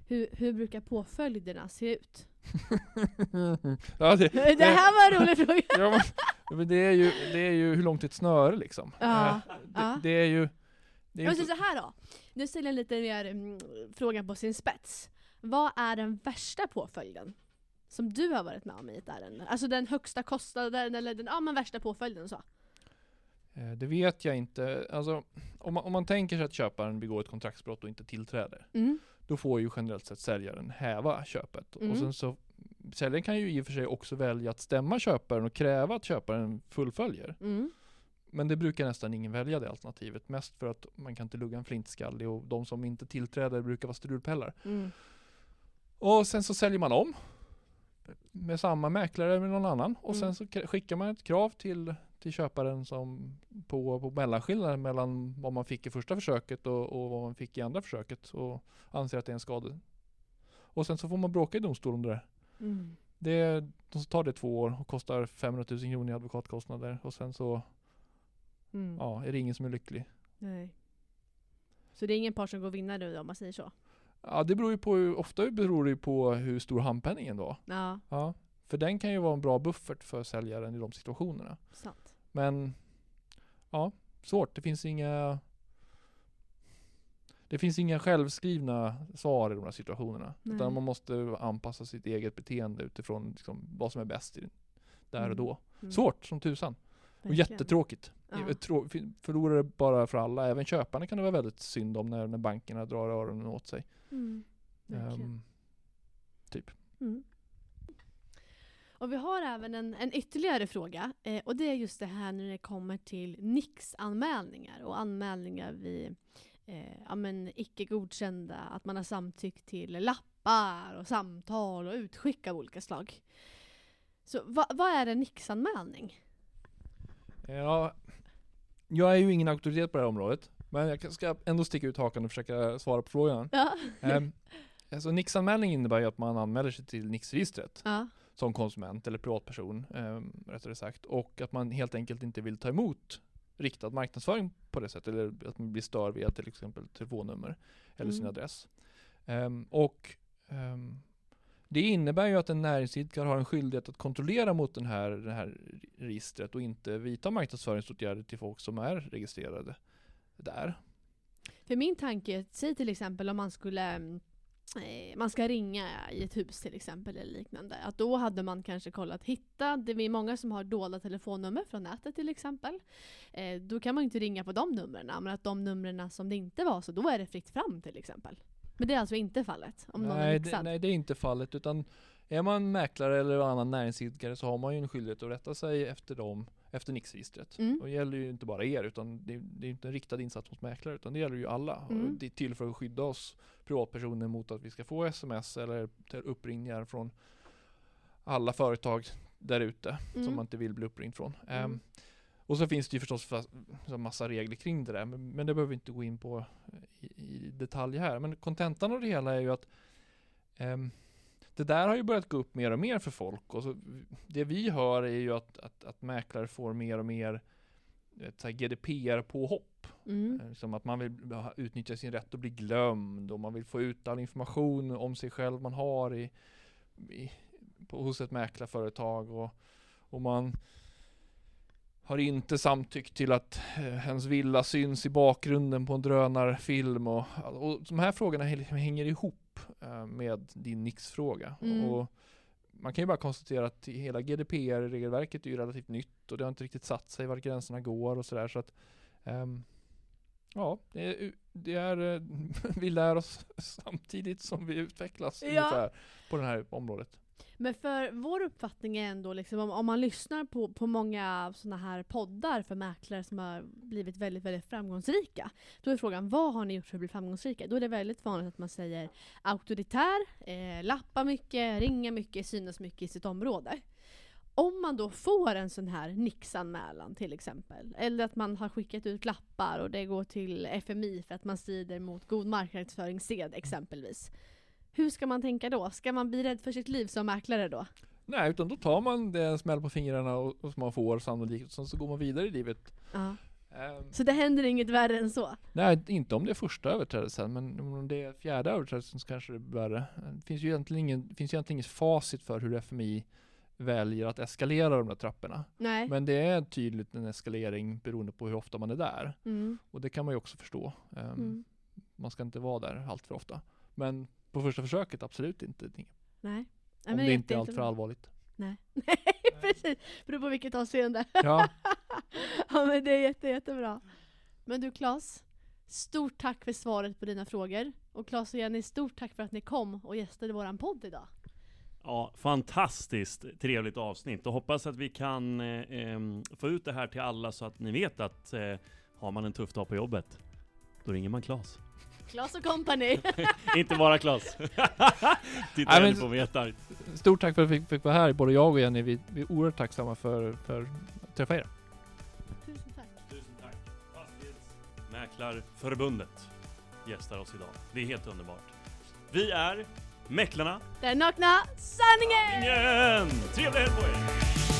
hur, hur brukar påföljderna se ut? ja, det, Det här var en rolig fråga! ja, men, men det, är ju, det är ju hur långt ett snöre liksom. Ja, Eh, det, det är ju... Det är säger så här då, nu ställer jag lite mer mm, frågan på sin spets. Vad är den värsta påföljden? Som du har varit med om i ett ärende? Alltså den högsta kostnaden eller den ja, men värsta påföljden så. Eh, Det vet jag inte. Alltså, om, man, om man tänker sig att köparen begår ett kontraktsbrott och inte tillträder, Mm. då får ju generellt sett säljaren häva köpet. Mm. Och sen så, säljaren kan ju i och för sig också välja att stämma köparen och kräva att köparen fullföljer. Mm. Men det brukar nästan ingen välja det alternativet. Mest för att man kan inte lugga en flintskallig och de som inte tillträder brukar vara strulpellar. Mm. Och sen så säljer man om med samma mäklare eller någon annan. Och Mm. sen så skickar man ett krav till, till köparen som på, på mellanskillnaden mellan vad man fick i första försöket och, och vad man fick i andra försöket. Och anser att det är en skada. Och sen så får man bråka i domstol om det där. Mm. Det, de tar det två år och kostar 500 000 kronor i advokatkostnader. Och sen så Mm. ja, är det ingen som är lycklig. Nej. Så det är ingen part som går vinnare då, om man säger så? Ja det beror ju på, ofta beror det ju på hur stor handpenningen var. Ja, Ja, för den kan ju vara en bra buffert för säljaren i de situationerna. sant. Men ja, svårt. Det finns inga Det finns inga självskrivna svar i de här situationerna. Nej. Utan man måste anpassa sitt eget beteende utifrån liksom, vad som är bäst i, där Mm. och då. Mm. Svårt som tusan. Och Verkligen. jättetråkigt. Ja. Förlorare bara för alla. Även köparna kan det vara väldigt synd om när, när bankerna drar öronen åt sig. Mm. Verkligen. Ehm, Mm. Och vi har även en, en ytterligare fråga. Eh, och det är just det här när det kommer till NIX-anmälningar och anmälningar vid eh, ja, men icke godkända, att man har samtyckt till lappar och samtal och utskick av olika slag. Så vad, vad är en NIX-anmälning? Ja, jag är ju ingen auktoritet på det här området, men jag ska ändå sticka ut hakan och försöka svara på frågan. Ja. um, alltså Nix-anmälning innebär ju att man anmäler sig till Nix-registret ja. som konsument eller privatperson, um, rättare sagt, och att man helt enkelt inte vill ta emot riktad marknadsföring på det sättet, eller att man blir störd via till exempel telefonnummer eller sin Mm. adress. Um, och um, det innebär ju att en näringsidkare har en skyldighet att kontrollera mot den här, det här registret och inte vidta marknadsföringsåtgärder till folk som är registrerade där. För min tanke, säg till exempel om man skulle mm, eh, man ska ringa i ett hus till exempel eller liknande. Att då hade man kanske kollat, hitta, det är många som har dolda telefonnummer från nätet till exempel. Eh, då kan man inte ringa på de numren, men att de numren som det inte var så, då är det fritt fram till exempel. Men det är alltså inte fallet om någon är nej, det, nej, det är inte fallet utan är man mäklare eller annan näringsidkare så har man ju en skyldighet att rätta sig efter dem, efter Nix-registret. Mm. Och det gäller ju inte bara er utan det, det är inte en riktad insats mot mäklare utan det gäller ju alla. Mm. det är till för att skydda oss privatpersoner mot att vi ska få sms eller uppringningar från alla företag där ute Mm. som man inte vill bli uppringd från. Mm. Ehm, och så finns det ju förstås så massa regler kring det där, men, men det behöver vi inte gå in på i, i detalj här. Men kontentan av det hela är ju att ehm, det där har ju börjat gå upp mer och mer för folk. Och så, det vi hör är ju att, att, att mäklare får mer och mer GDPR-påhopp. Mm. Eh, Som att man vill utnyttja sin rätt att bli glömd och man vill få ut all information om sig själv man har i, i, på, hos ett mäklarföretag och, och man har inte samtyckt till att eh, ens villa syns i bakgrunden på en drönarfilm och, och de här frågorna häng- hänger ihop eh, med din Nix-fråga. Mm. Och man kan ju bara konstatera att hela GDPR-regelverket är ju relativt nytt och det har inte riktigt satt sig var gränserna går och sådär så att ehm, Ja, det är, det är, eh, vi lär oss samtidigt som vi utvecklas Ja. ungefär på det här området. Men för vår uppfattning är ändå liksom, om, om man lyssnar på, på många sådana här poddar för mäklare som har blivit väldigt, väldigt framgångsrika. Då är frågan, vad har ni gjort för att bli framgångsrika? Då är det väldigt vanligt att man säger auktoritär, eh, lappa mycket, ringa mycket, synas mycket i sitt område. Om man då får en sån här nixanmälan till exempel, eller att man har skickat ut lappar och det går till FMI för att man strider mot god marknadsföringssed exempelvis. Hur ska man tänka då? Ska man bli rädd för sitt liv som mäklare då? Nej, utan då tar man det en smäll på fingrarna och, och som man får sannolikt, och sen så går man vidare i livet. Ja. Ehm, Så det händer inget värre än så? nej, inte om det är första överträdelsen, men om det är fjärde överträdelsen så kanske det är värre. Det finns ju egentligen, ingen, finns egentligen inget facit för hur FMI väljer att eskalera de där trapporna. Nej. Men det är tydligt en eskalering beroende på hur ofta man är där. Mm. Och det kan man ju också förstå. Ehm, Mm. Man ska inte vara där allt för ofta. Men på första försöket absolut inte. Nej. Om men det inte är allt för allvarligt. Nej, precis. Beror på vilket avseende. Ja, ja men det är jätte, jättebra. Men du Claes, stort tack för svaret på dina frågor. Och Claes och Jenny, stort tack för att ni kom och gästade våran podd idag. Ja, fantastiskt trevligt avsnitt och hoppas att vi kan eh, få ut det här till alla så att ni vet att eh, har man en tuff dag på jobbet, då ringer man Klas. Och company. Inte bara Klas. Titta Nej, på vetar. stort tack för att vi fick vara här, både jag och Jenny. Vi, vi är oerhört tacksamma för, för att träffa er. Tusen tack. Tusen tack. Fastighetsmäklarförbundet gästar oss idag. Det är helt underbart. Vi är Mäklarna. Den nakna sanningen! Ingen! Trevlig helg på er!